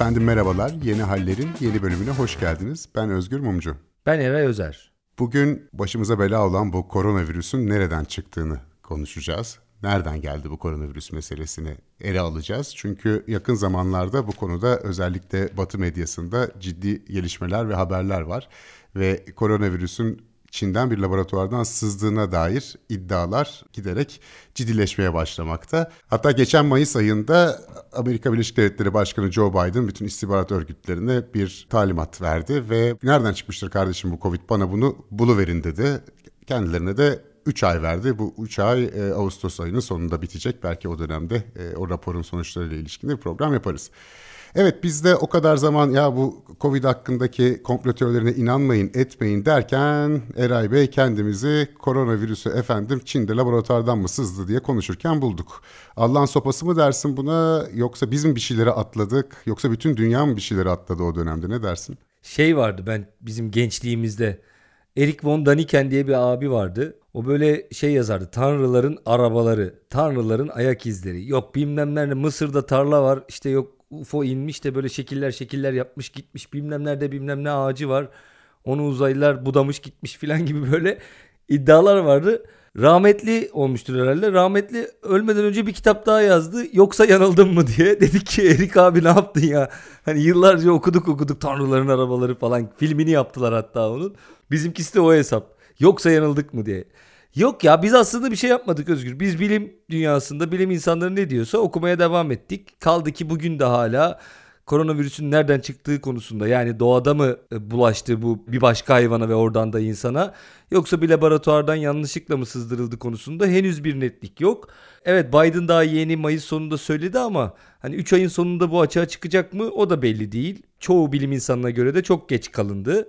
Efendim merhabalar, Yeni Haller'in yeni bölümüne hoş geldiniz. Ben Özgür Mumcu. Ben Eray Özer. Bugün başımıza bela olan bu koronavirüsün nereden çıktığını konuşacağız. Nereden geldi bu koronavirüs meselesini ele alacağız. Çünkü yakın zamanlarda bu konuda özellikle Batı medyasında ciddi gelişmeler ve haberler var. Ve koronavirüsün Çin'den bir laboratuvardan sızdığına dair iddialar giderek ciddileşmeye başlamakta. Hatta geçen Mayıs ayında Amerika Birleşik Devletleri Başkanı Joe Biden bütün istihbarat örgütlerine bir talimat verdi ve nereden çıkmıştır kardeşim bu Covid bana bunu buluverin dedi. Kendilerine de 3 ay verdi. Bu 3 ay e, Ağustos ayının sonunda bitecek. Belki o dönemde e, o raporun sonuçlarıyla ilişkin bir program yaparız. Evet biz de o kadar zaman ya bu Covid hakkındaki komplo teorilerine inanmayın etmeyin derken Eray Bey kendimizi koronavirüsü efendim Çin'de laboratuvardan mı sızdı diye konuşurken bulduk. Allah'ın sopası mı dersin buna yoksa biz mi bir şeyleri atladık yoksa bütün dünya mı bir şeyleri atladı o dönemde ne dersin? Şey vardı ben bizim gençliğimizde Erik von Daniken diye bir abi vardı. O böyle şey yazardı. Tanrıların arabaları, tanrıların ayak izleri. Yok bilmem nerede Mısır'da tarla var. İşte yok UFO inmiş de böyle şekiller şekiller yapmış gitmiş bilmem nerede bilmem ne ağacı var. Onu uzaylılar budamış gitmiş filan gibi böyle iddialar vardı. Rahmetli olmuştur herhalde. Rahmetli ölmeden önce bir kitap daha yazdı. Yoksa yanıldım mı diye. Dedik ki Erik abi ne yaptın ya? Hani yıllarca okuduk okuduk Tanrıların arabaları falan. Filmini yaptılar hatta onun. Bizimkisi de o hesap. Yoksa yanıldık mı diye. Yok ya biz aslında bir şey yapmadık Özgür. Biz bilim dünyasında bilim insanları ne diyorsa okumaya devam ettik. Kaldı ki bugün de hala koronavirüsün nereden çıktığı konusunda yani doğada mı e, bulaştı bu bir başka hayvana ve oradan da insana yoksa bir laboratuvardan yanlışlıkla mı sızdırıldı konusunda henüz bir netlik yok. Evet Biden daha yeni Mayıs sonunda söyledi ama hani 3 ayın sonunda bu açığa çıkacak mı o da belli değil. Çoğu bilim insanına göre de çok geç kalındı.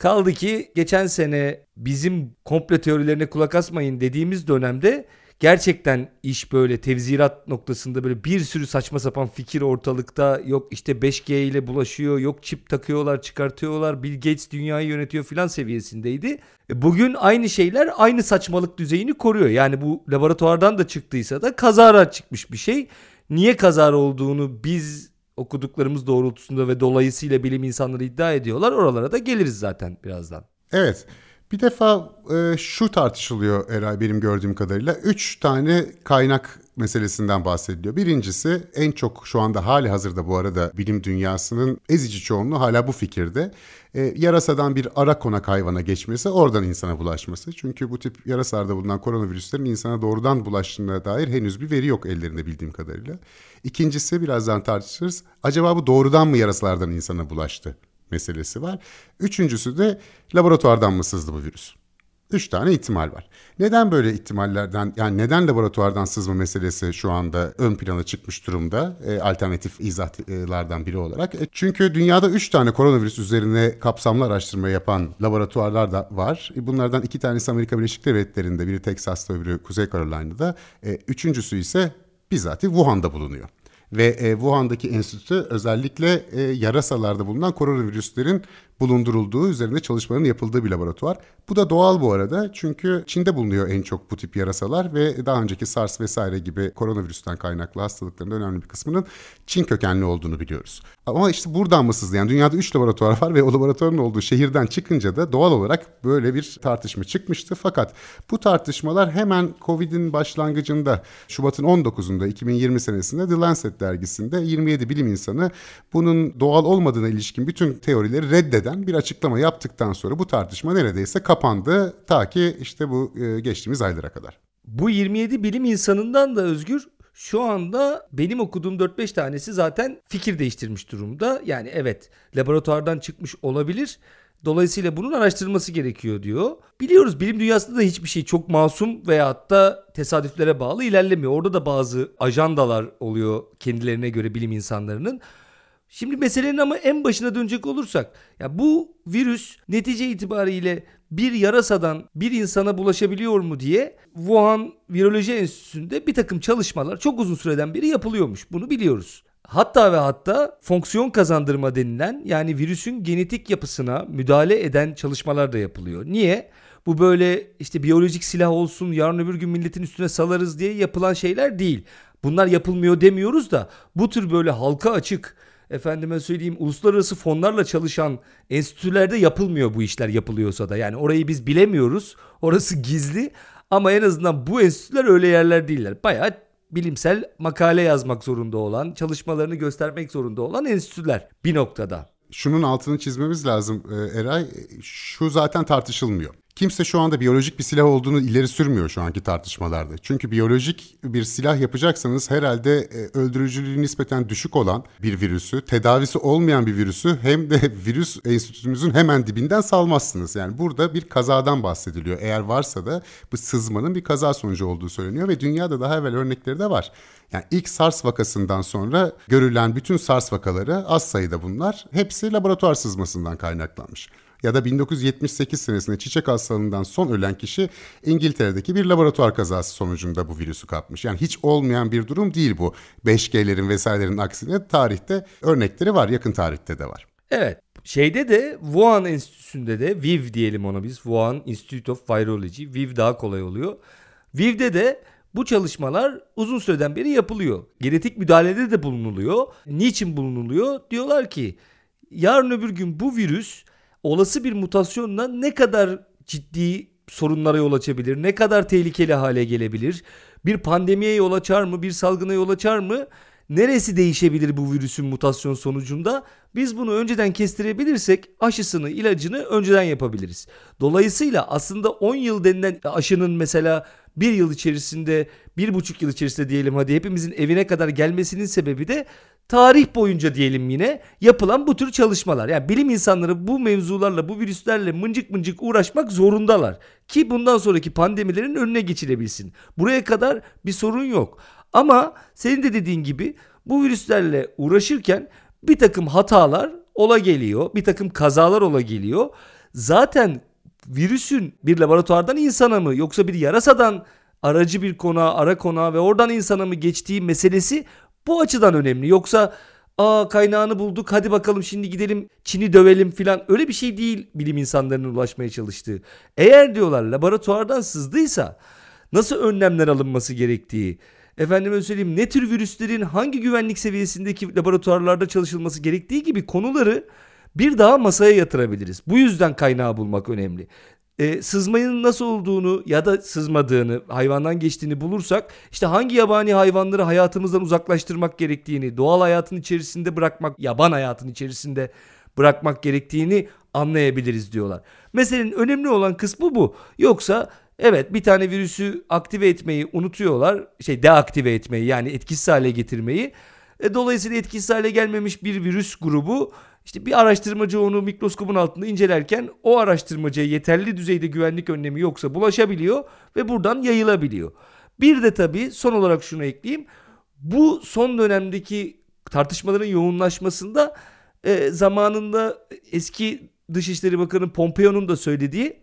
Kaldı ki geçen sene bizim komplo teorilerine kulak asmayın dediğimiz dönemde gerçekten iş böyle tevzirat noktasında böyle bir sürü saçma sapan fikir ortalıkta yok işte 5G ile bulaşıyor yok çip takıyorlar çıkartıyorlar Bill Gates dünyayı yönetiyor filan seviyesindeydi. E, bugün aynı şeyler aynı saçmalık düzeyini koruyor. Yani bu laboratuvardan da çıktıysa da kazara çıkmış bir şey. Niye kazara olduğunu biz okuduklarımız doğrultusunda ve dolayısıyla bilim insanları iddia ediyorlar. Oralara da geliriz zaten birazdan. Evet. Bir defa e, şu tartışılıyor Eray benim gördüğüm kadarıyla. Üç tane kaynak meselesinden bahsediliyor. Birincisi en çok şu anda hali hazırda bu arada bilim dünyasının ezici çoğunluğu hala bu fikirde. E, yarasadan bir ara konak hayvana geçmesi oradan insana bulaşması. Çünkü bu tip yarasalarda bulunan koronavirüslerin insana doğrudan bulaştığına dair henüz bir veri yok ellerinde bildiğim kadarıyla. İkincisi birazdan tartışırız. Acaba bu doğrudan mı yarasalardan insana bulaştı meselesi var. Üçüncüsü de laboratuvardan mı sızdı bu virüs? Üç tane ihtimal var. Neden böyle ihtimallerden yani neden laboratuvardan sızma meselesi şu anda ön plana çıkmış durumda e, alternatif izahlardan biri olarak? E, çünkü dünyada üç tane koronavirüs üzerine kapsamlı araştırma yapan laboratuvarlar da var. E, bunlardan iki tanesi Amerika Birleşik Devletleri'nde biri Texas'ta öbürü Kuzey Carolina'da. E, üçüncüsü ise bizzat Wuhan'da bulunuyor. Ve e, Wuhan'daki enstitü özellikle e, yarasalarda bulunan koronavirüslerin bulundurulduğu, üzerinde çalışmaların yapıldığı bir laboratuvar. Bu da doğal bu arada çünkü Çin'de bulunuyor en çok bu tip yarasalar ve daha önceki SARS vesaire gibi koronavirüsten kaynaklı hastalıkların önemli bir kısmının Çin kökenli olduğunu biliyoruz. Ama işte buradan mı sızdı? Yani dünyada 3 laboratuvar var ve o laboratuvarın olduğu şehirden çıkınca da doğal olarak böyle bir tartışma çıkmıştı. Fakat bu tartışmalar hemen Covid'in başlangıcında Şubat'ın 19'unda 2020 senesinde The Lancet dergisinde 27 bilim insanı bunun doğal olmadığına ilişkin bütün teorileri reddeden eden bir açıklama yaptıktan sonra bu tartışma neredeyse kapandı ta ki işte bu e, geçtiğimiz aylara kadar. Bu 27 bilim insanından da Özgür şu anda benim okuduğum 4-5 tanesi zaten fikir değiştirmiş durumda. Yani evet laboratuvardan çıkmış olabilir. Dolayısıyla bunun araştırılması gerekiyor diyor. Biliyoruz bilim dünyasında da hiçbir şey çok masum veya da tesadüflere bağlı ilerlemiyor. Orada da bazı ajandalar oluyor kendilerine göre bilim insanlarının. Şimdi meselenin ama en başına dönecek olursak ya bu virüs netice itibariyle bir yarasadan bir insana bulaşabiliyor mu diye Wuhan Viroloji Enstitüsü'nde bir takım çalışmalar çok uzun süreden beri yapılıyormuş. Bunu biliyoruz. Hatta ve hatta fonksiyon kazandırma denilen yani virüsün genetik yapısına müdahale eden çalışmalar da yapılıyor. Niye? Bu böyle işte biyolojik silah olsun yarın öbür gün milletin üstüne salarız diye yapılan şeyler değil. Bunlar yapılmıyor demiyoruz da bu tür böyle halka açık efendime söyleyeyim uluslararası fonlarla çalışan enstitülerde yapılmıyor bu işler yapılıyorsa da. Yani orayı biz bilemiyoruz. Orası gizli ama en azından bu enstitüler öyle yerler değiller. Bayağı bilimsel makale yazmak zorunda olan, çalışmalarını göstermek zorunda olan enstitüler bir noktada. Şunun altını çizmemiz lazım e, Eray. Şu zaten tartışılmıyor. Kimse şu anda biyolojik bir silah olduğunu ileri sürmüyor şu anki tartışmalarda. Çünkü biyolojik bir silah yapacaksanız herhalde e, öldürücülüğü nispeten düşük olan bir virüsü, tedavisi olmayan bir virüsü hem de virüs enstitünüzün hemen dibinden salmazsınız. Yani burada bir kazadan bahsediliyor. Eğer varsa da bu sızmanın bir kaza sonucu olduğu söyleniyor ve dünyada daha evvel örnekleri de var. Yani ilk SARS vakasından sonra görülen bütün SARS vakaları az sayıda bunlar hepsi laboratuvar sızmasından kaynaklanmış ya da 1978 senesinde çiçek hastalığından son ölen kişi İngiltere'deki bir laboratuvar kazası sonucunda bu virüsü kapmış. Yani hiç olmayan bir durum değil bu. 5G'lerin vesairelerin aksine tarihte örnekleri var, yakın tarihte de var. Evet. Şeyde de Wuhan Enstitüsü'nde de VIV diyelim ona biz. Wuhan Institute of Virology. VIV daha kolay oluyor. VIV'de de bu çalışmalar uzun süreden beri yapılıyor. Genetik müdahalede de bulunuluyor. Niçin bulunuluyor? Diyorlar ki yarın öbür gün bu virüs olası bir mutasyonla ne kadar ciddi sorunlara yol açabilir, ne kadar tehlikeli hale gelebilir, bir pandemiye yol açar mı, bir salgına yol açar mı, neresi değişebilir bu virüsün mutasyon sonucunda? Biz bunu önceden kestirebilirsek aşısını, ilacını önceden yapabiliriz. Dolayısıyla aslında 10 yıl denilen aşının mesela bir yıl içerisinde, bir buçuk yıl içerisinde diyelim hadi hepimizin evine kadar gelmesinin sebebi de tarih boyunca diyelim yine yapılan bu tür çalışmalar. Yani bilim insanları bu mevzularla, bu virüslerle mıncık mıncık uğraşmak zorundalar. Ki bundan sonraki pandemilerin önüne geçilebilsin. Buraya kadar bir sorun yok. Ama senin de dediğin gibi bu virüslerle uğraşırken bir takım hatalar ola geliyor. Bir takım kazalar ola geliyor. Zaten virüsün bir laboratuvardan insana mı yoksa bir yarasadan aracı bir konağa, ara konağa ve oradan insana mı geçtiği meselesi bu açıdan önemli. Yoksa aa kaynağını bulduk hadi bakalım şimdi gidelim Çin'i dövelim filan öyle bir şey değil bilim insanlarının ulaşmaya çalıştığı. Eğer diyorlar laboratuvardan sızdıysa nasıl önlemler alınması gerektiği, efendime söyleyeyim ne tür virüslerin hangi güvenlik seviyesindeki laboratuvarlarda çalışılması gerektiği gibi konuları bir daha masaya yatırabiliriz. Bu yüzden kaynağı bulmak önemli e, sızmanın nasıl olduğunu ya da sızmadığını, hayvandan geçtiğini bulursak işte hangi yabani hayvanları hayatımızdan uzaklaştırmak gerektiğini, doğal hayatın içerisinde bırakmak, yaban hayatın içerisinde bırakmak gerektiğini anlayabiliriz diyorlar. Meselenin önemli olan kısmı bu. Yoksa evet bir tane virüsü aktive etmeyi unutuyorlar. Şey deaktive etmeyi yani etkisiz hale getirmeyi. E, dolayısıyla etkisiz hale gelmemiş bir virüs grubu işte bir araştırmacı onu mikroskopun altında incelerken o araştırmacıya yeterli düzeyde güvenlik önlemi yoksa bulaşabiliyor ve buradan yayılabiliyor. Bir de tabii son olarak şunu ekleyeyim. Bu son dönemdeki tartışmaların yoğunlaşmasında e, zamanında eski Dışişleri Bakanı Pompeo'nun da söylediği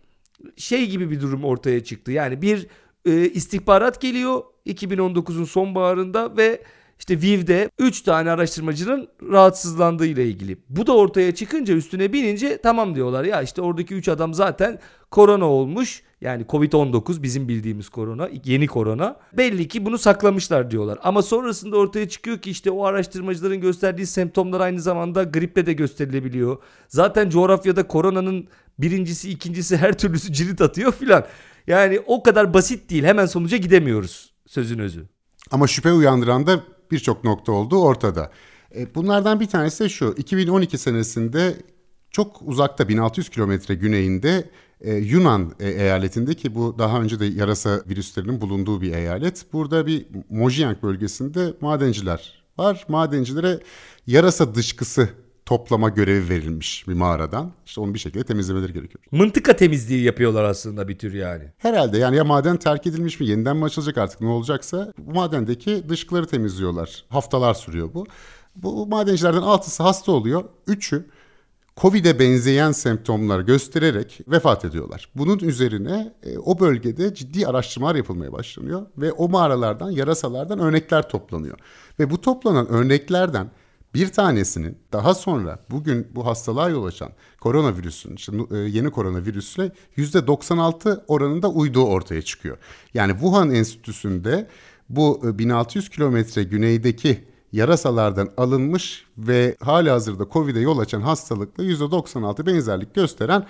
şey gibi bir durum ortaya çıktı. Yani bir e, istihbarat geliyor 2019'un sonbaharında ve işte Viv'de 3 tane araştırmacının rahatsızlandığı ile ilgili. Bu da ortaya çıkınca üstüne binince tamam diyorlar ya işte oradaki 3 adam zaten korona olmuş. Yani Covid-19 bizim bildiğimiz korona, yeni korona. Belli ki bunu saklamışlar diyorlar. Ama sonrasında ortaya çıkıyor ki işte o araştırmacıların gösterdiği semptomlar aynı zamanda griple de gösterilebiliyor. Zaten coğrafyada koronanın birincisi, ikincisi her türlüsü cirit atıyor filan. Yani o kadar basit değil. Hemen sonuca gidemiyoruz sözün özü. Ama şüphe uyandıran da birçok nokta olduğu ortada. E, bunlardan bir tanesi de şu. 2012 senesinde çok uzakta 1600 kilometre güneyinde e, Yunan e, eyaletinde ki bu daha önce de yarasa virüslerinin bulunduğu bir eyalet. Burada bir Mojang bölgesinde madenciler var. Madencilere yarasa dışkısı toplama görevi verilmiş bir mağaradan. İşte onu bir şekilde temizlemeleri gerekiyor. Mıntıka temizliği yapıyorlar aslında bir tür yani. Herhalde yani ya maden terk edilmiş mi yeniden mi açılacak artık ne olacaksa bu madendeki dışkıları temizliyorlar. Haftalar sürüyor bu. Bu madencilerden altısı hasta oluyor. Üçü Covid'e benzeyen semptomlar göstererek vefat ediyorlar. Bunun üzerine e, o bölgede ciddi araştırmalar yapılmaya başlanıyor ve o mağaralardan, yarasalardan örnekler toplanıyor. Ve bu toplanan örneklerden bir tanesinin daha sonra bugün bu hastalığa yol açan koronavirüsün, işte e, yeni koronavirüsle %96 oranında uyduğu ortaya çıkıyor. Yani Wuhan Enstitüsü'nde bu 1600 e, kilometre güneydeki yarasalardan alınmış ve hali hazırda Covid'e yol açan hastalıkla %96 benzerlik gösteren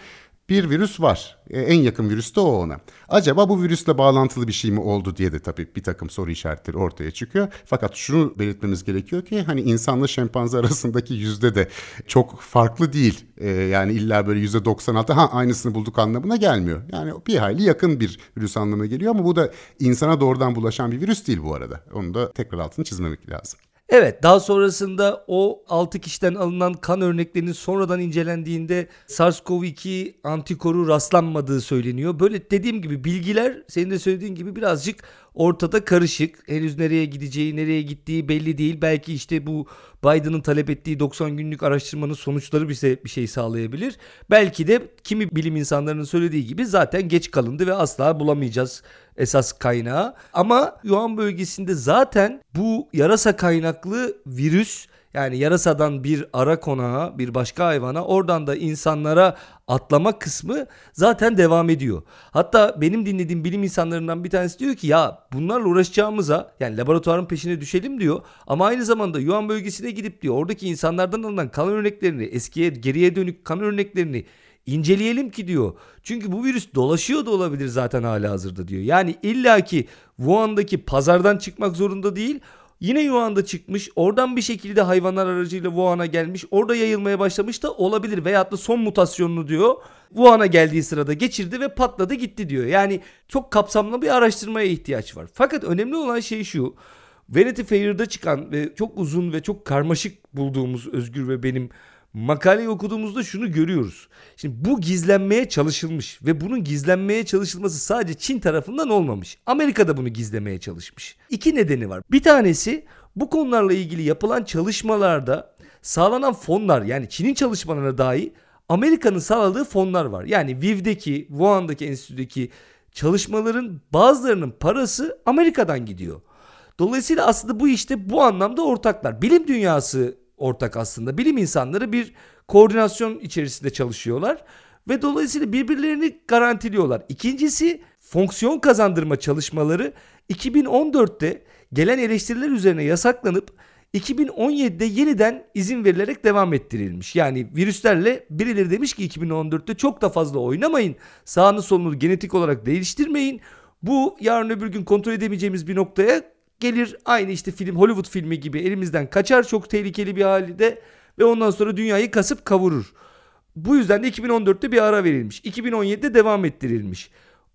bir virüs var. E, en yakın virüs de o ona. Acaba bu virüsle bağlantılı bir şey mi oldu diye de tabii bir takım soru işaretleri ortaya çıkıyor. Fakat şunu belirtmemiz gerekiyor ki hani insanla şempanze arasındaki yüzde de çok farklı değil. E, yani illa böyle yüzde 96 ha aynısını bulduk anlamına gelmiyor. Yani bir hayli yakın bir virüs anlamına geliyor ama bu da insana doğrudan bulaşan bir virüs değil bu arada. Onu da tekrar altını çizmemek lazım. Evet daha sonrasında o 6 kişiden alınan kan örneklerinin sonradan incelendiğinde SARS-CoV-2 antikoru rastlanmadığı söyleniyor. Böyle dediğim gibi bilgiler senin de söylediğin gibi birazcık ortada karışık. Henüz nereye gideceği, nereye gittiği belli değil. Belki işte bu Biden'ın talep ettiği 90 günlük araştırmanın sonuçları bize bir şey sağlayabilir. Belki de kimi bilim insanlarının söylediği gibi zaten geç kalındı ve asla bulamayacağız esas kaynağı. Ama Yuan bölgesinde zaten bu yarasa kaynaklı virüs yani yarasadan bir ara konağa, bir başka hayvana, oradan da insanlara atlama kısmı zaten devam ediyor. Hatta benim dinlediğim bilim insanlarından bir tanesi diyor ki ya bunlarla uğraşacağımıza yani laboratuvarın peşine düşelim diyor. Ama aynı zamanda Yuan bölgesine gidip diyor oradaki insanlardan alınan kan örneklerini, eskiye geriye dönük kan örneklerini inceleyelim ki diyor. Çünkü bu virüs dolaşıyor da olabilir zaten hala hazırda diyor. Yani illaki Wuhan'daki pazardan çıkmak zorunda değil. Yine Yuan'da çıkmış. Oradan bir şekilde hayvanlar aracıyla Wuhan'a gelmiş. Orada yayılmaya başlamış da olabilir. Veyahut da son mutasyonunu diyor. Wuhan'a geldiği sırada geçirdi ve patladı gitti diyor. Yani çok kapsamlı bir araştırmaya ihtiyaç var. Fakat önemli olan şey şu. Vanity Fair'da çıkan ve çok uzun ve çok karmaşık bulduğumuz Özgür ve benim makaleyi okuduğumuzda şunu görüyoruz. Şimdi bu gizlenmeye çalışılmış ve bunun gizlenmeye çalışılması sadece Çin tarafından olmamış. Amerika da bunu gizlemeye çalışmış. İki nedeni var. Bir tanesi bu konularla ilgili yapılan çalışmalarda sağlanan fonlar yani Çin'in çalışmalarına dahi Amerika'nın sağladığı fonlar var. Yani Viv'deki, Wuhan'daki enstitüdeki çalışmaların bazılarının parası Amerika'dan gidiyor. Dolayısıyla aslında bu işte bu anlamda ortaklar. Bilim dünyası ortak aslında. Bilim insanları bir koordinasyon içerisinde çalışıyorlar ve dolayısıyla birbirlerini garantiliyorlar. İkincisi fonksiyon kazandırma çalışmaları 2014'te gelen eleştiriler üzerine yasaklanıp 2017'de yeniden izin verilerek devam ettirilmiş. Yani virüslerle birileri demiş ki 2014'te çok da fazla oynamayın. Sağını solunu genetik olarak değiştirmeyin. Bu yarın öbür gün kontrol edemeyeceğimiz bir noktaya gelir aynı işte film Hollywood filmi gibi elimizden kaçar çok tehlikeli bir halde ve ondan sonra dünyayı kasıp kavurur. Bu yüzden de 2014'te bir ara verilmiş. 2017'de devam ettirilmiş.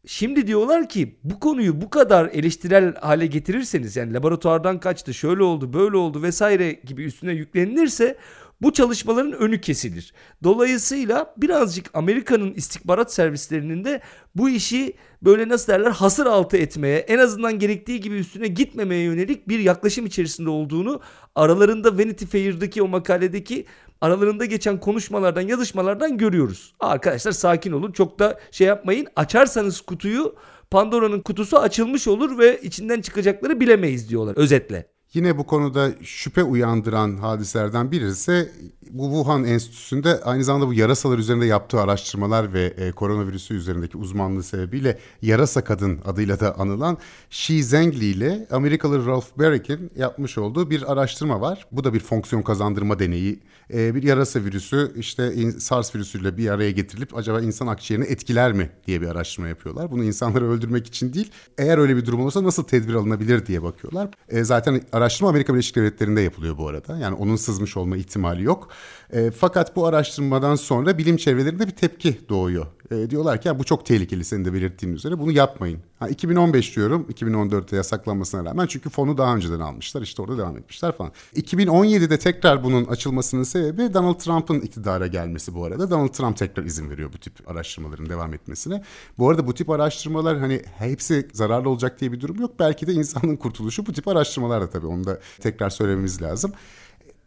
Şimdi diyorlar ki bu konuyu bu kadar eleştirel hale getirirseniz yani laboratuvardan kaçtı, şöyle oldu, böyle oldu vesaire gibi üstüne yüklenilirse bu çalışmaların önü kesilir. Dolayısıyla birazcık Amerika'nın istihbarat servislerinin de bu işi böyle nasıl derler hasır altı etmeye en azından gerektiği gibi üstüne gitmemeye yönelik bir yaklaşım içerisinde olduğunu aralarında Vanity Fair'daki o makaledeki aralarında geçen konuşmalardan yazışmalardan görüyoruz. Arkadaşlar sakin olun çok da şey yapmayın açarsanız kutuyu Pandora'nın kutusu açılmış olur ve içinden çıkacakları bilemeyiz diyorlar özetle. Yine bu konuda şüphe uyandıran hadiselerden birisi bu Wuhan Enstitüsü'nde aynı zamanda bu yarasalar üzerinde yaptığı araştırmalar ve e, koronavirüsü üzerindeki uzmanlığı sebebiyle yarasa kadın adıyla da anılan Shi Zhengli ile Amerikalı Ralph Barick'in yapmış olduğu bir araştırma var. Bu da bir fonksiyon kazandırma deneyi. E, bir yarasa virüsü işte SARS virüsüyle bir araya getirilip acaba insan akciğerini etkiler mi diye bir araştırma yapıyorlar. Bunu insanları öldürmek için değil, eğer öyle bir durum olursa nasıl tedbir alınabilir diye bakıyorlar. E, zaten araştırma Amerika Birleşik Devletleri'nde yapılıyor bu arada. Yani onun sızmış olma ihtimali yok. E, fakat bu araştırmadan sonra bilim çevrelerinde bir tepki doğuyor. E, diyorlar ki bu çok tehlikeli senin de belirttiğin üzere bunu yapmayın. Ha, 2015 diyorum 2014'te yasaklanmasına rağmen çünkü fonu daha önceden almışlar işte orada devam etmişler falan. 2017'de tekrar bunun açılmasının sebebi Donald Trump'ın iktidara gelmesi bu arada. Donald Trump tekrar izin veriyor bu tip araştırmaların devam etmesine. Bu arada bu tip araştırmalar hani hepsi zararlı olacak diye bir durum yok. Belki de insanın kurtuluşu bu tip araştırmalarla tabii onu da tekrar söylememiz lazım.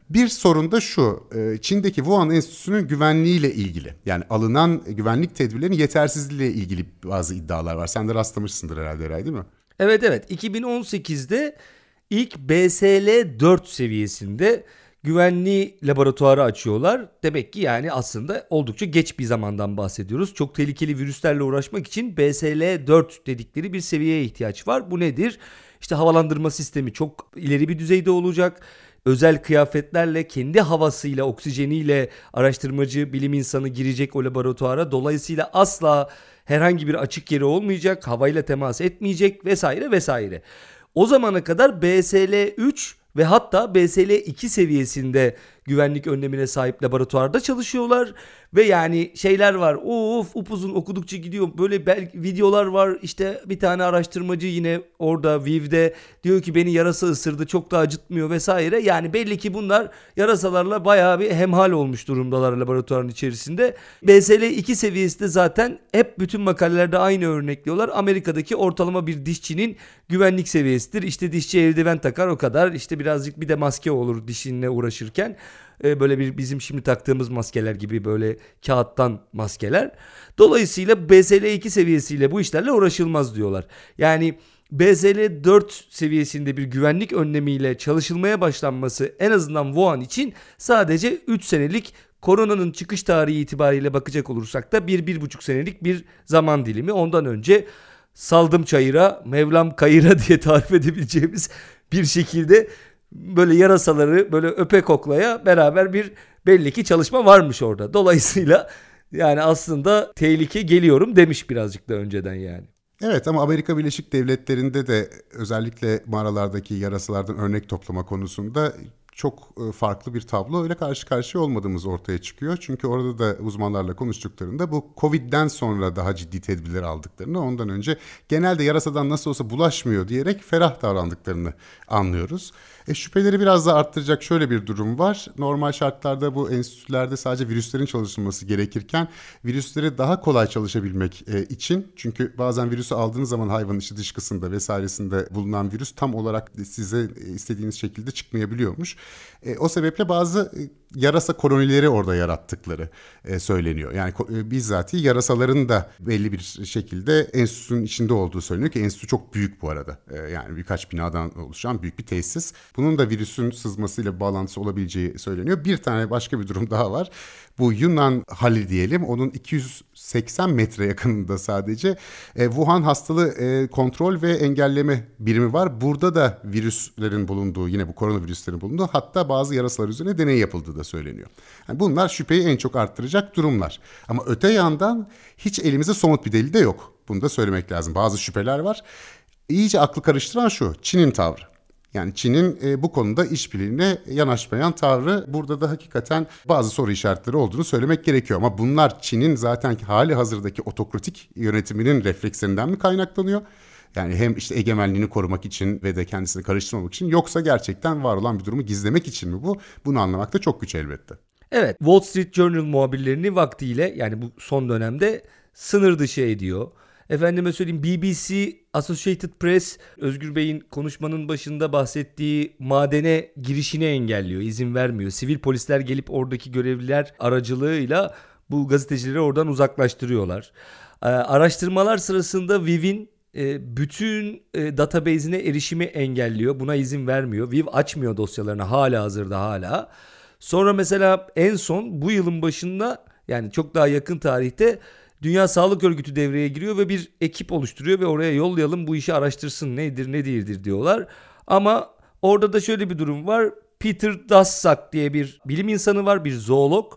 Bir sorun da şu, e, Çin'deki Wuhan Enstitüsü'nün güvenliğiyle ilgili. Yani alınan güvenlik tedbirlerinin yetersizliğiyle ilgili bazı iddialar var. Sen de rastlamışsındır herhalde Eray değil mi? Evet evet 2018'de ilk BSL 4 seviyesinde güvenli laboratuvarı açıyorlar. Demek ki yani aslında oldukça geç bir zamandan bahsediyoruz. Çok tehlikeli virüslerle uğraşmak için BSL 4 dedikleri bir seviyeye ihtiyaç var. Bu nedir? İşte havalandırma sistemi çok ileri bir düzeyde olacak özel kıyafetlerle kendi havasıyla oksijeniyle araştırmacı bilim insanı girecek o laboratuvara. Dolayısıyla asla herhangi bir açık yeri olmayacak, havayla temas etmeyecek vesaire vesaire. O zamana kadar BSL 3 ve hatta BSL 2 seviyesinde güvenlik önlemine sahip laboratuvarda çalışıyorlar ve yani şeyler var. Of upuzun okudukça gidiyor. Böyle belki videolar var. İşte bir tane araştırmacı yine orada Viv'de diyor ki beni yarasa ısırdı çok da acıtmıyor vesaire. Yani belli ki bunlar yarasalarla bayağı bir hemhal olmuş durumdalar laboratuvarın içerisinde. BSL 2 seviyesi de zaten hep bütün makalelerde aynı örnekliyorlar. Amerika'daki ortalama bir dişçinin güvenlik seviyesidir. İşte dişçi eldiven takar o kadar. İşte birazcık bir de maske olur dişinle uğraşırken e, böyle bir bizim şimdi taktığımız maskeler gibi böyle kağıttan maskeler. Dolayısıyla BSL 2 seviyesiyle bu işlerle uğraşılmaz diyorlar. Yani BSL 4 seviyesinde bir güvenlik önlemiyle çalışılmaya başlanması en azından Wuhan için sadece 3 senelik koronanın çıkış tarihi itibariyle bakacak olursak da 1-1,5 senelik bir zaman dilimi. Ondan önce saldım çayıra, Mevlam kayıra diye tarif edebileceğimiz bir şekilde böyle yarasaları böyle öpe koklaya beraber bir belli ki çalışma varmış orada. Dolayısıyla yani aslında tehlike geliyorum demiş birazcık da önceden yani. Evet ama Amerika Birleşik Devletleri'nde de özellikle mağaralardaki yarasalardan örnek toplama konusunda çok e, farklı bir tablo öyle karşı karşıya olmadığımız ortaya çıkıyor. Çünkü orada da uzmanlarla konuştuklarında bu Covid'den sonra daha ciddi tedbirler aldıklarını, ondan önce genelde yarasadan nasıl olsa bulaşmıyor diyerek ferah davrandıklarını anlıyoruz. E, şüpheleri biraz da arttıracak şöyle bir durum var. Normal şartlarda bu enstitülerde sadece virüslerin çalışılması gerekirken virüsleri daha kolay çalışabilmek e, için çünkü bazen virüsü aldığınız zaman hayvanın içi dışkısında vesairesinde bulunan virüs tam olarak size istediğiniz şekilde çıkmayabiliyormuş. E, o sebeple bazı e, yarasa kolonileri orada yarattıkları e, söyleniyor. Yani e, bizzati yarasaların da belli bir şekilde enstitünün içinde olduğu söyleniyor ki enstitü çok büyük bu arada. E, yani birkaç binadan oluşan büyük bir tesis. Bunun da virüsün sızmasıyla bağlantısı olabileceği söyleniyor. Bir tane başka bir durum daha var. Bu Yunan hali diyelim onun 280 metre yakınında sadece e, Wuhan hastalığı e, kontrol ve engelleme birimi var. Burada da virüslerin bulunduğu yine bu koronavirüslerin bulunduğu hatta bazı yarasalar üzerine deney yapıldığı da söyleniyor. Yani bunlar şüpheyi en çok arttıracak durumlar. Ama öte yandan hiç elimizde somut bir delil de yok. Bunu da söylemek lazım. Bazı şüpheler var. İyice aklı karıştıran şu Çin'in tavrı. Yani Çin'in e, bu konuda işbirliğine yanaşmayan tavrı burada da hakikaten bazı soru işaretleri olduğunu söylemek gerekiyor. Ama bunlar Çin'in zaten hali hazırdaki otokratik yönetiminin reflekslerinden mi kaynaklanıyor? Yani hem işte egemenliğini korumak için ve de kendisini karıştırmamak için yoksa gerçekten var olan bir durumu gizlemek için mi bu? Bunu anlamak da çok güç elbette. Evet Wall Street Journal muhabirlerini vaktiyle yani bu son dönemde sınır dışı ediyor. Efendime söyleyeyim BBC, Associated Press Özgür Bey'in konuşmanın başında bahsettiği madene girişini engelliyor, izin vermiyor. Sivil polisler gelip oradaki görevliler aracılığıyla bu gazetecileri oradan uzaklaştırıyorlar. Ee, araştırmalar sırasında Viv'in e, bütün e, database'ine erişimi engelliyor. Buna izin vermiyor. Viv açmıyor dosyalarını hala hazırda hala. Sonra mesela en son bu yılın başında yani çok daha yakın tarihte Dünya Sağlık Örgütü devreye giriyor ve bir ekip oluşturuyor ve oraya yollayalım bu işi araştırsın nedir ne değildir diyorlar. Ama orada da şöyle bir durum var. Peter Daszak diye bir bilim insanı var, bir zoolog.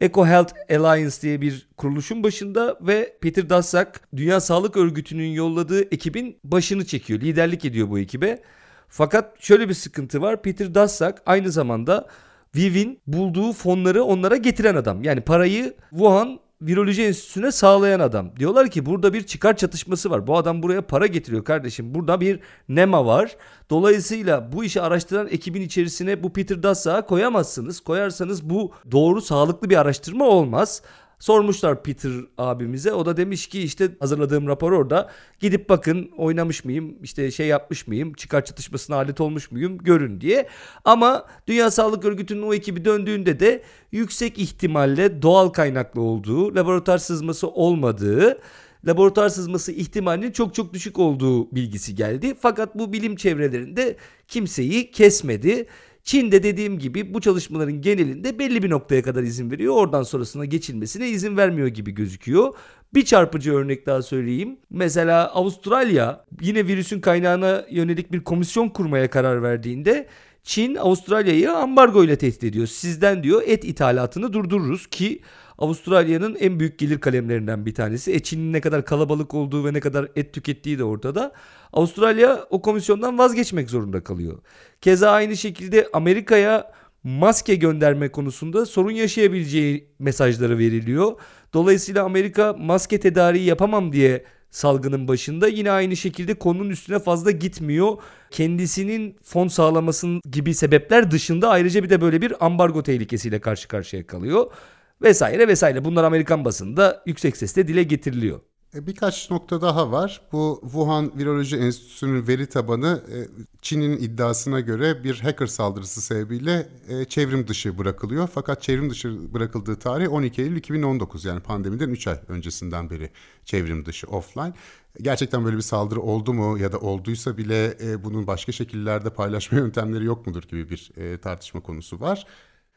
Eco Health Alliance diye bir kuruluşun başında ve Peter Daszak Dünya Sağlık Örgütü'nün yolladığı ekibin başını çekiyor. Liderlik ediyor bu ekibe. Fakat şöyle bir sıkıntı var. Peter Daszak aynı zamanda Viv'in bulduğu fonları onlara getiren adam. Yani parayı Wuhan Viroloji Enstitüsü'ne sağlayan adam. Diyorlar ki burada bir çıkar çatışması var. Bu adam buraya para getiriyor kardeşim. Burada bir NEMA var. Dolayısıyla bu işi araştıran ekibin içerisine bu Peter Dassa'ı koyamazsınız. Koyarsanız bu doğru sağlıklı bir araştırma olmaz. Sormuşlar Peter abimize. O da demiş ki işte hazırladığım rapor orada. Gidip bakın oynamış mıyım? işte şey yapmış mıyım? Çıkar çatışmasına alet olmuş muyum? Görün diye. Ama Dünya Sağlık Örgütü'nün o ekibi döndüğünde de yüksek ihtimalle doğal kaynaklı olduğu, laboratuvar sızması olmadığı laboratuvar sızması ihtimalinin çok çok düşük olduğu bilgisi geldi. Fakat bu bilim çevrelerinde kimseyi kesmedi. Çin de dediğim gibi bu çalışmaların genelinde belli bir noktaya kadar izin veriyor. Oradan sonrasına geçilmesine izin vermiyor gibi gözüküyor. Bir çarpıcı örnek daha söyleyeyim. Mesela Avustralya yine virüsün kaynağına yönelik bir komisyon kurmaya karar verdiğinde Çin Avustralya'yı ambargo ile tehdit ediyor. Sizden diyor et ithalatını durdururuz ki Avustralya'nın en büyük gelir kalemlerinden bir tanesi. E Çin'in ne kadar kalabalık olduğu ve ne kadar et tükettiği de ortada. Avustralya o komisyondan vazgeçmek zorunda kalıyor. Keza aynı şekilde Amerika'ya maske gönderme konusunda sorun yaşayabileceği mesajları veriliyor. Dolayısıyla Amerika maske tedariği yapamam diye salgının başında yine aynı şekilde konunun üstüne fazla gitmiyor. Kendisinin fon sağlamasının gibi sebepler dışında ayrıca bir de böyle bir ambargo tehlikesiyle karşı karşıya kalıyor vesaire vesaire. Bunlar Amerikan basında yüksek sesle dile getiriliyor. E, birkaç nokta daha var. Bu Wuhan Viroloji Enstitüsü'nün veri tabanı e, Çin'in iddiasına göre bir hacker saldırısı sebebiyle e, çevrim dışı bırakılıyor. Fakat çevrim dışı bırakıldığı tarih 12 Eylül 2019 yani pandemiden 3 ay öncesinden beri çevrim dışı offline. Gerçekten böyle bir saldırı oldu mu ya da olduysa bile bunun başka şekillerde paylaşma yöntemleri yok mudur gibi bir tartışma konusu var.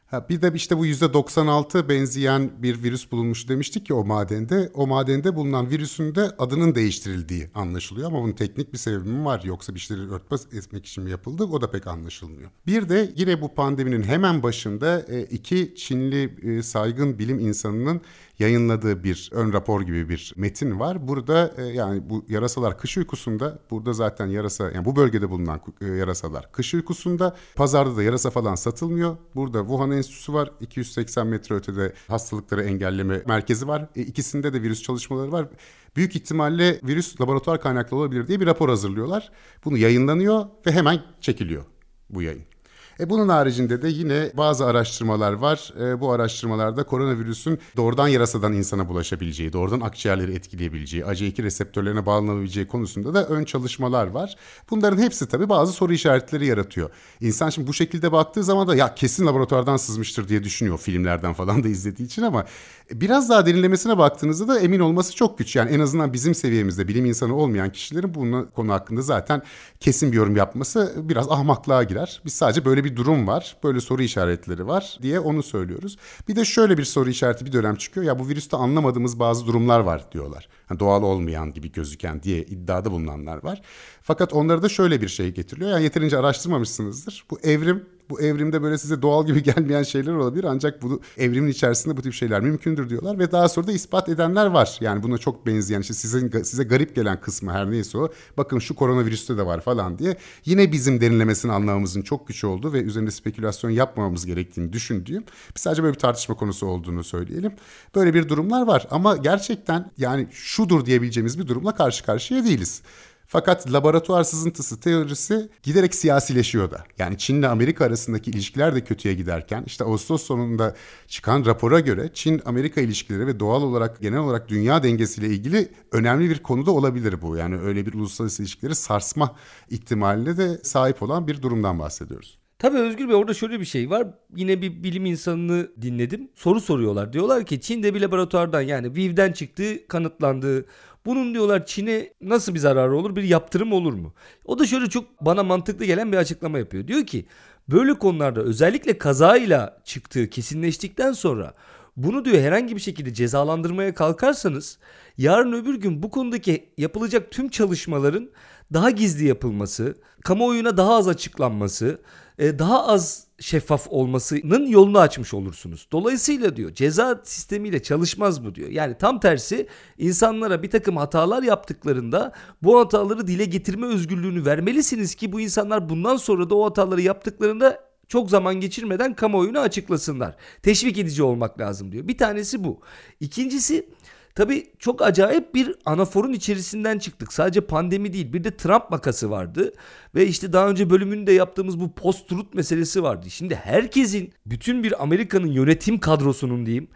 Ha, bir de işte bu %96 benzeyen bir virüs bulunmuş demiştik ki o madende. O madende bulunan virüsün de adının değiştirildiği anlaşılıyor ama bunun teknik bir sebebi mi var yoksa bir şeyleri örtbas etmek için mi yapıldı o da pek anlaşılmıyor. Bir de yine bu pandeminin hemen başında e, iki Çinli e, saygın bilim insanının yayınladığı bir ön rapor gibi bir metin var. Burada e, yani bu yarasalar kış uykusunda burada zaten yarasa yani bu bölgede bulunan e, yarasalar kış uykusunda pazarda da yarasa falan satılmıyor. Burada Wuhan Enstitüsü var 280 metre ötede hastalıkları engelleme merkezi var. E, ikisinde de virüs çalışmaları var. Büyük ihtimalle virüs laboratuvar kaynaklı olabilir diye bir rapor hazırlıyorlar. Bunu yayınlanıyor ve hemen çekiliyor bu yayın. E bunun haricinde de yine bazı araştırmalar var. E, bu araştırmalarda koronavirüsün doğrudan yarasadan insana bulaşabileceği, doğrudan akciğerleri etkileyebileceği, ACE2 reseptörlerine bağlanabileceği konusunda da ön çalışmalar var. Bunların hepsi tabii bazı soru işaretleri yaratıyor. İnsan şimdi bu şekilde baktığı zaman da ya kesin laboratuvardan sızmıştır diye düşünüyor filmlerden falan da izlediği için ama biraz daha derinlemesine baktığınızda da emin olması çok güç. Yani en azından bizim seviyemizde bilim insanı olmayan kişilerin bu konu hakkında zaten kesin bir yorum yapması biraz ahmaklığa girer. Biz sadece böyle bir durum var, böyle soru işaretleri var diye onu söylüyoruz. Bir de şöyle bir soru işareti bir dönem çıkıyor. Ya bu virüste anlamadığımız bazı durumlar var diyorlar. Yani doğal olmayan gibi gözüken diye iddiada bulunanlar var. Fakat onlara da şöyle bir şey getiriliyor. Yani yeterince araştırmamışsınızdır. Bu evrim bu evrimde böyle size doğal gibi gelmeyen şeyler olabilir ancak bu evrimin içerisinde bu tip şeyler mümkündür diyorlar ve daha sonra da ispat edenler var. Yani buna çok benzeyen işte size, size garip gelen kısmı her neyse o bakın şu koronavirüste de var falan diye yine bizim derinlemesini anlamamızın çok güç olduğu ve üzerinde spekülasyon yapmamamız gerektiğini düşündüğüm sadece böyle bir tartışma konusu olduğunu söyleyelim. Böyle bir durumlar var ama gerçekten yani şudur diyebileceğimiz bir durumla karşı karşıya değiliz. Fakat laboratuvar sızıntısı teorisi giderek siyasileşiyor da. Yani Çin ile Amerika arasındaki ilişkiler de kötüye giderken işte Ağustos sonunda çıkan rapora göre Çin-Amerika ilişkileri ve doğal olarak genel olarak dünya dengesiyle ilgili önemli bir konuda olabilir bu. Yani öyle bir uluslararası ilişkileri sarsma ihtimaline de sahip olan bir durumdan bahsediyoruz. Tabii Özgür Bey orada şöyle bir şey var. Yine bir bilim insanını dinledim. Soru soruyorlar. Diyorlar ki Çin'de bir laboratuvardan yani VIV'den çıktığı kanıtlandığı bunun diyorlar Çin'e nasıl bir zararı olur? Bir yaptırım olur mu? O da şöyle çok bana mantıklı gelen bir açıklama yapıyor. Diyor ki böyle konularda özellikle kazayla çıktığı kesinleştikten sonra bunu diyor herhangi bir şekilde cezalandırmaya kalkarsanız yarın öbür gün bu konudaki yapılacak tüm çalışmaların daha gizli yapılması, kamuoyuna daha az açıklanması, daha az şeffaf olmasının yolunu açmış olursunuz. Dolayısıyla diyor ceza sistemiyle çalışmaz bu diyor. Yani tam tersi insanlara bir takım hatalar yaptıklarında bu hataları dile getirme özgürlüğünü vermelisiniz ki bu insanlar bundan sonra da o hataları yaptıklarında çok zaman geçirmeden kamuoyuna açıklasınlar. Teşvik edici olmak lazım diyor. Bir tanesi bu. İkincisi Tabii çok acayip bir anaforun içerisinden çıktık. Sadece pandemi değil bir de Trump makası vardı. Ve işte daha önce bölümünde yaptığımız bu post-truth meselesi vardı. Şimdi herkesin bütün bir Amerika'nın yönetim kadrosunun diyeyim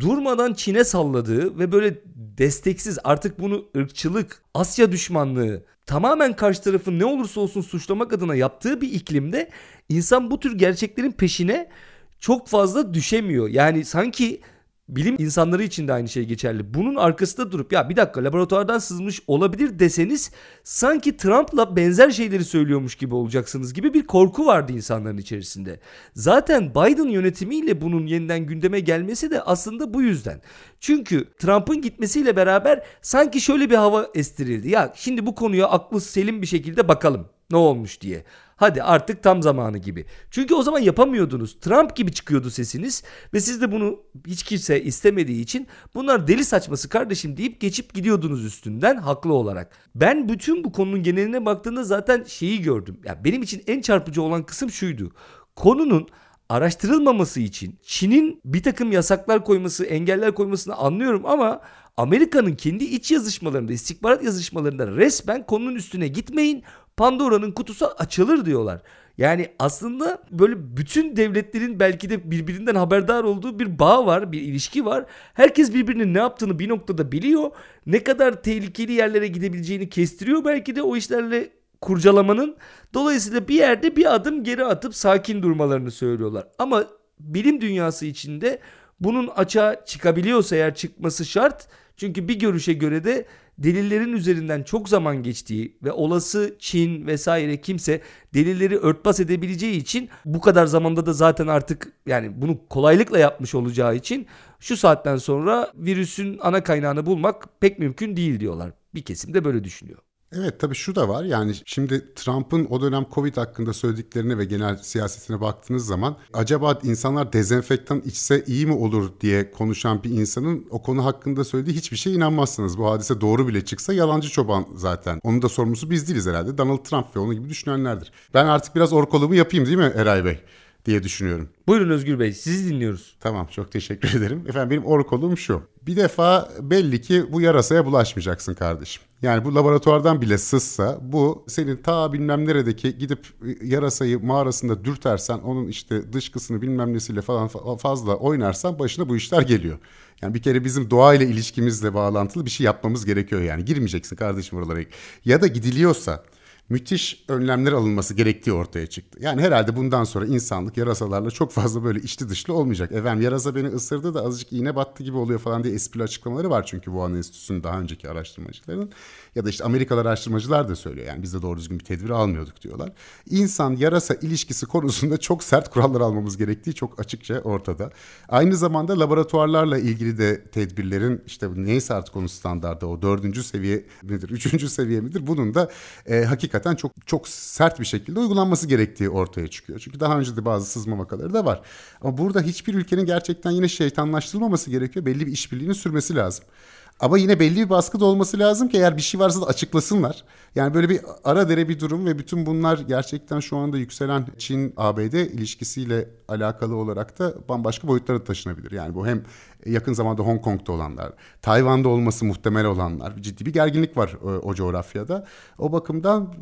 durmadan Çin'e salladığı ve böyle desteksiz artık bunu ırkçılık, Asya düşmanlığı tamamen karşı tarafın ne olursa olsun suçlamak adına yaptığı bir iklimde insan bu tür gerçeklerin peşine çok fazla düşemiyor. Yani sanki bilim insanları için de aynı şey geçerli. Bunun arkasında durup ya bir dakika laboratuvardan sızmış olabilir deseniz sanki Trump'la benzer şeyleri söylüyormuş gibi olacaksınız gibi bir korku vardı insanların içerisinde. Zaten Biden yönetimiyle bunun yeniden gündeme gelmesi de aslında bu yüzden. Çünkü Trump'ın gitmesiyle beraber sanki şöyle bir hava estirildi. Ya şimdi bu konuya aklı selim bir şekilde bakalım ne olmuş diye. Hadi artık tam zamanı gibi. Çünkü o zaman yapamıyordunuz. Trump gibi çıkıyordu sesiniz ve siz de bunu hiç kimse istemediği için bunlar deli saçması kardeşim deyip geçip gidiyordunuz üstünden haklı olarak. Ben bütün bu konunun geneline baktığımda zaten şeyi gördüm. Ya benim için en çarpıcı olan kısım şuydu. Konunun araştırılmaması için Çin'in bir takım yasaklar koyması, engeller koymasını anlıyorum ama Amerika'nın kendi iç yazışmalarında, istihbarat yazışmalarında resmen konunun üstüne gitmeyin. Pandora'nın kutusu açılır diyorlar. Yani aslında böyle bütün devletlerin belki de birbirinden haberdar olduğu bir bağ var, bir ilişki var. Herkes birbirinin ne yaptığını bir noktada biliyor. Ne kadar tehlikeli yerlere gidebileceğini kestiriyor belki de o işlerle kurcalamanın. Dolayısıyla bir yerde bir adım geri atıp sakin durmalarını söylüyorlar. Ama bilim dünyası içinde bunun açığa çıkabiliyorsa eğer çıkması şart. Çünkü bir görüşe göre de delillerin üzerinden çok zaman geçtiği ve olası Çin vesaire kimse delilleri örtbas edebileceği için bu kadar zamanda da zaten artık yani bunu kolaylıkla yapmış olacağı için şu saatten sonra virüsün ana kaynağını bulmak pek mümkün değil diyorlar. Bir kesim de böyle düşünüyor. Evet tabii şu da var yani şimdi Trump'ın o dönem Covid hakkında söylediklerine ve genel siyasetine baktığınız zaman acaba insanlar dezenfektan içse iyi mi olur diye konuşan bir insanın o konu hakkında söylediği hiçbir şeye inanmazsınız. Bu hadise doğru bile çıksa yalancı çoban zaten. Onun da sorumlusu biz değiliz herhalde. Donald Trump ve onun gibi düşünenlerdir. Ben artık biraz orkoluğumu yapayım değil mi Eray Bey? Diye düşünüyorum. Buyurun Özgür Bey sizi dinliyoruz. Tamam çok teşekkür ederim. Efendim benim orkolum şu. Bir defa belli ki bu yarasaya bulaşmayacaksın kardeşim. Yani bu laboratuvardan bile sızsa bu senin ta bilmem neredeki gidip yarasayı mağarasında dürtersen onun işte dışkısını bilmem nesiyle falan fazla oynarsan başına bu işler geliyor. Yani bir kere bizim doğayla ilişkimizle bağlantılı bir şey yapmamız gerekiyor yani. Girmeyeceksin kardeşim oralara. Ya da gidiliyorsa müthiş önlemler alınması gerektiği ortaya çıktı. Yani herhalde bundan sonra insanlık yarasalarla çok fazla böyle içli dışlı olmayacak. Efendim yarasa beni ısırdı da azıcık iğne battı gibi oluyor falan diye esprili açıklamaları var çünkü Wuhan Enstitüsü'nün daha önceki araştırmacılarının. Ya da işte Amerikalı araştırmacılar da söylüyor yani biz de doğru düzgün bir tedbir almıyorduk diyorlar. İnsan yarasa ilişkisi konusunda çok sert kurallar almamız gerektiği çok açıkça ortada. Aynı zamanda laboratuvarlarla ilgili de tedbirlerin işte neyse artık onun standardı o dördüncü seviye midir, üçüncü seviye midir bunun da e, hakikaten çok çok sert bir şekilde uygulanması gerektiği ortaya çıkıyor. Çünkü daha önce de bazı sızma vakaları da var. Ama burada hiçbir ülkenin gerçekten yine şeytanlaştırılmaması gerekiyor. Belli bir işbirliğinin sürmesi lazım. Ama yine belli bir baskı da olması lazım ki eğer bir şey varsa da açıklasınlar. Yani böyle bir ara dere bir durum ve bütün bunlar gerçekten şu anda yükselen Çin-ABD ilişkisiyle alakalı olarak da bambaşka boyutlara taşınabilir. Yani bu hem yakın zamanda Hong Kong'da olanlar, Tayvan'da olması muhtemel olanlar, ciddi bir gerginlik var o, o coğrafyada. O bakımdan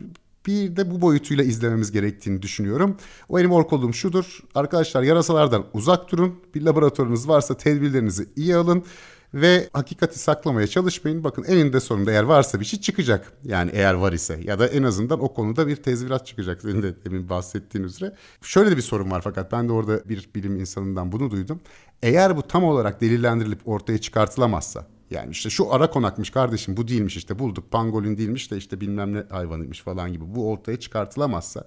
bir de bu boyutuyla izlememiz gerektiğini düşünüyorum. O benim orkolum şudur. Arkadaşlar yarasalardan uzak durun. Bir laboratuvarınız varsa tedbirlerinizi iyi alın ve hakikati saklamaya çalışmayın. Bakın eninde sonunda eğer varsa bir şey çıkacak. Yani eğer var ise ya da en azından o konuda bir tezvirat çıkacak. Senin de demin bahsettiğin üzere. Şöyle de bir sorun var fakat ben de orada bir bilim insanından bunu duydum. Eğer bu tam olarak delillendirilip ortaya çıkartılamazsa yani işte şu ara konakmış kardeşim bu değilmiş işte bulduk pangolin değilmiş de işte bilmem ne hayvanıymış falan gibi bu ortaya çıkartılamazsa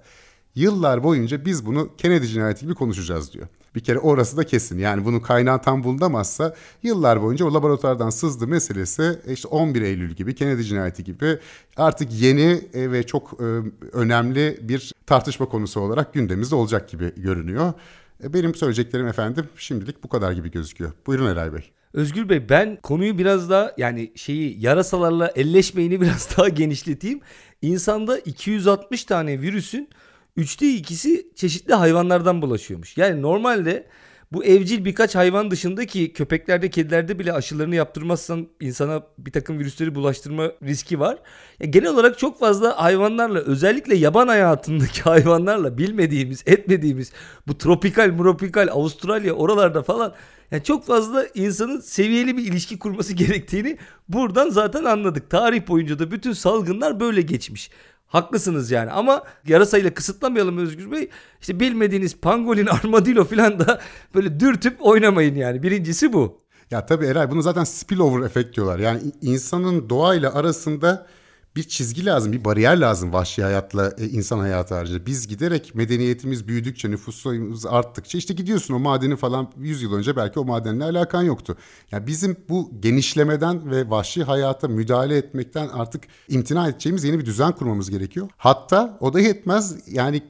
yıllar boyunca biz bunu Kennedy cinayeti gibi konuşacağız diyor. Bir kere orası da kesin. Yani bunun kaynağı tam bulunamazsa yıllar boyunca o laboratuvardan sızdı meselesi işte 11 Eylül gibi Kennedy cinayeti gibi artık yeni e, ve çok e, önemli bir tartışma konusu olarak gündemimizde olacak gibi görünüyor. E, benim söyleyeceklerim efendim şimdilik bu kadar gibi gözüküyor. Buyurun Eray Bey. Özgür Bey ben konuyu biraz daha yani şeyi yarasalarla elleşmeyini biraz daha genişleteyim. İnsanda 260 tane virüsün Üçte ikisi çeşitli hayvanlardan bulaşıyormuş. Yani normalde bu evcil birkaç hayvan dışındaki köpeklerde, kedilerde bile aşılarını yaptırmazsan insana bir takım virüsleri bulaştırma riski var. Ya genel olarak çok fazla hayvanlarla özellikle yaban hayatındaki hayvanlarla bilmediğimiz, etmediğimiz bu tropikal, muropikal, Avustralya oralarda falan yani çok fazla insanın seviyeli bir ilişki kurması gerektiğini buradan zaten anladık. Tarih boyunca da bütün salgınlar böyle geçmiş. Haklısınız yani ama yarasayla kısıtlamayalım Özgür Bey. İşte bilmediğiniz pangolin, armadillo falan da böyle dürtüp oynamayın yani. Birincisi bu. Ya tabii Eray bunu zaten spillover efekt diyorlar. Yani insanın doğayla arasında bir çizgi lazım, bir bariyer lazım vahşi hayatla e, insan hayatı haricinde. Biz giderek medeniyetimiz büyüdükçe, nüfus sayımız arttıkça işte gidiyorsun o madeni falan 100 yıl önce belki o madenle alakan yoktu. Yani bizim bu genişlemeden ve vahşi hayata müdahale etmekten artık imtina edeceğimiz yeni bir düzen kurmamız gerekiyor. Hatta o da yetmez yani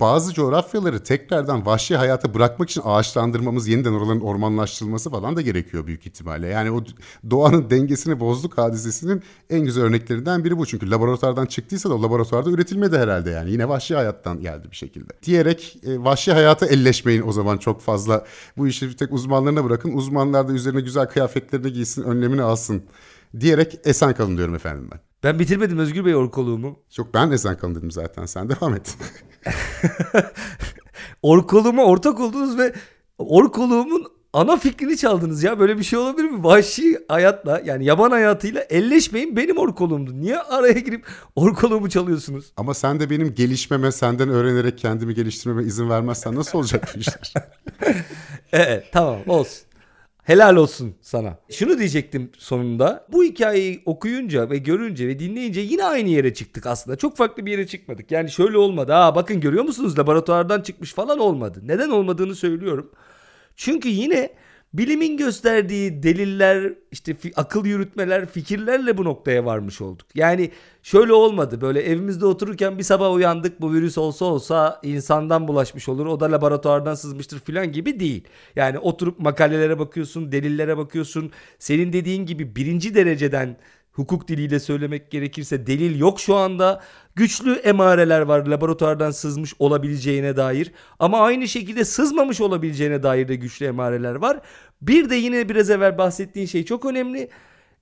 bazı coğrafyaları tekrardan vahşi hayata bırakmak için ağaçlandırmamız, yeniden oraların ormanlaştırılması falan da gerekiyor büyük ihtimalle. Yani o doğanın dengesini bozduk hadisesinin en güzel örneklerinden biri bu. Çünkü laboratuvardan çıktıysa da laboratuvarda üretilmedi herhalde yani. Yine vahşi hayattan geldi bir şekilde. Diyerek e, vahşi hayata elleşmeyin o zaman çok fazla. Bu işi tek uzmanlarına bırakın. Uzmanlar da üzerine güzel kıyafetlerini giysin, önlemini alsın diyerek esen kalın diyorum efendim ben. Ben bitirmedim Özgür Bey orkoluğumu. Çok ben esen kalın dedim zaten. Sen devam et. orkoluğuma ortak oldunuz ve orkoluğumun ana fikrini çaldınız ya. Böyle bir şey olabilir mi? Vahşi hayatla yani yaban hayatıyla elleşmeyin benim orkoluğumdu. Niye araya girip orkoluğumu çalıyorsunuz? Ama sen de benim gelişmeme, senden öğrenerek kendimi geliştirmeme izin vermezsen nasıl olacak bu işler? evet tamam olsun. Helal olsun sana. Şunu diyecektim sonunda. Bu hikayeyi okuyunca ve görünce ve dinleyince yine aynı yere çıktık aslında. Çok farklı bir yere çıkmadık. Yani şöyle olmadı. Aa bakın görüyor musunuz laboratuvardan çıkmış falan olmadı. Neden olmadığını söylüyorum. Çünkü yine bilimin gösterdiği deliller, işte akıl yürütmeler, fikirlerle bu noktaya varmış olduk. Yani şöyle olmadı. Böyle evimizde otururken bir sabah uyandık bu virüs olsa olsa insandan bulaşmış olur. O da laboratuvardan sızmıştır falan gibi değil. Yani oturup makalelere bakıyorsun, delillere bakıyorsun. Senin dediğin gibi birinci dereceden hukuk diliyle söylemek gerekirse delil yok şu anda. Güçlü emareler var laboratuvardan sızmış olabileceğine dair ama aynı şekilde sızmamış olabileceğine dair de güçlü emareler var. Bir de yine biraz evvel bahsettiğin şey çok önemli.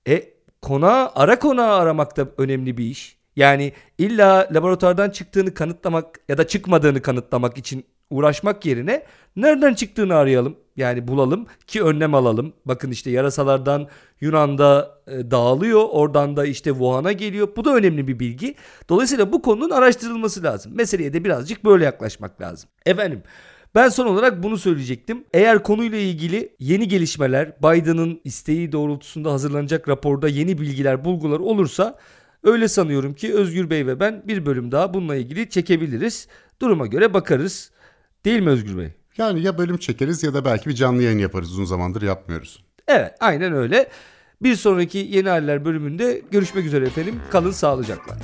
E konağı ara konağı aramak da önemli bir iş. Yani illa laboratuvardan çıktığını kanıtlamak ya da çıkmadığını kanıtlamak için uğraşmak yerine nereden çıktığını arayalım. Yani bulalım ki önlem alalım. Bakın işte yarasalardan Yunan'da e, dağılıyor. Oradan da işte Wuhan'a geliyor. Bu da önemli bir bilgi. Dolayısıyla bu konunun araştırılması lazım. Meseleye de birazcık böyle yaklaşmak lazım. Efendim ben son olarak bunu söyleyecektim. Eğer konuyla ilgili yeni gelişmeler, Biden'ın isteği doğrultusunda hazırlanacak raporda yeni bilgiler, bulgular olursa öyle sanıyorum ki Özgür Bey ve ben bir bölüm daha bununla ilgili çekebiliriz. Duruma göre bakarız. Değil mi Özgür Bey? Yani ya bölüm çekeriz ya da belki bir canlı yayın yaparız. Uzun zamandır yapmıyoruz. Evet aynen öyle. Bir sonraki Yeni Haller bölümünde görüşmek üzere efendim. Kalın sağlıcakla.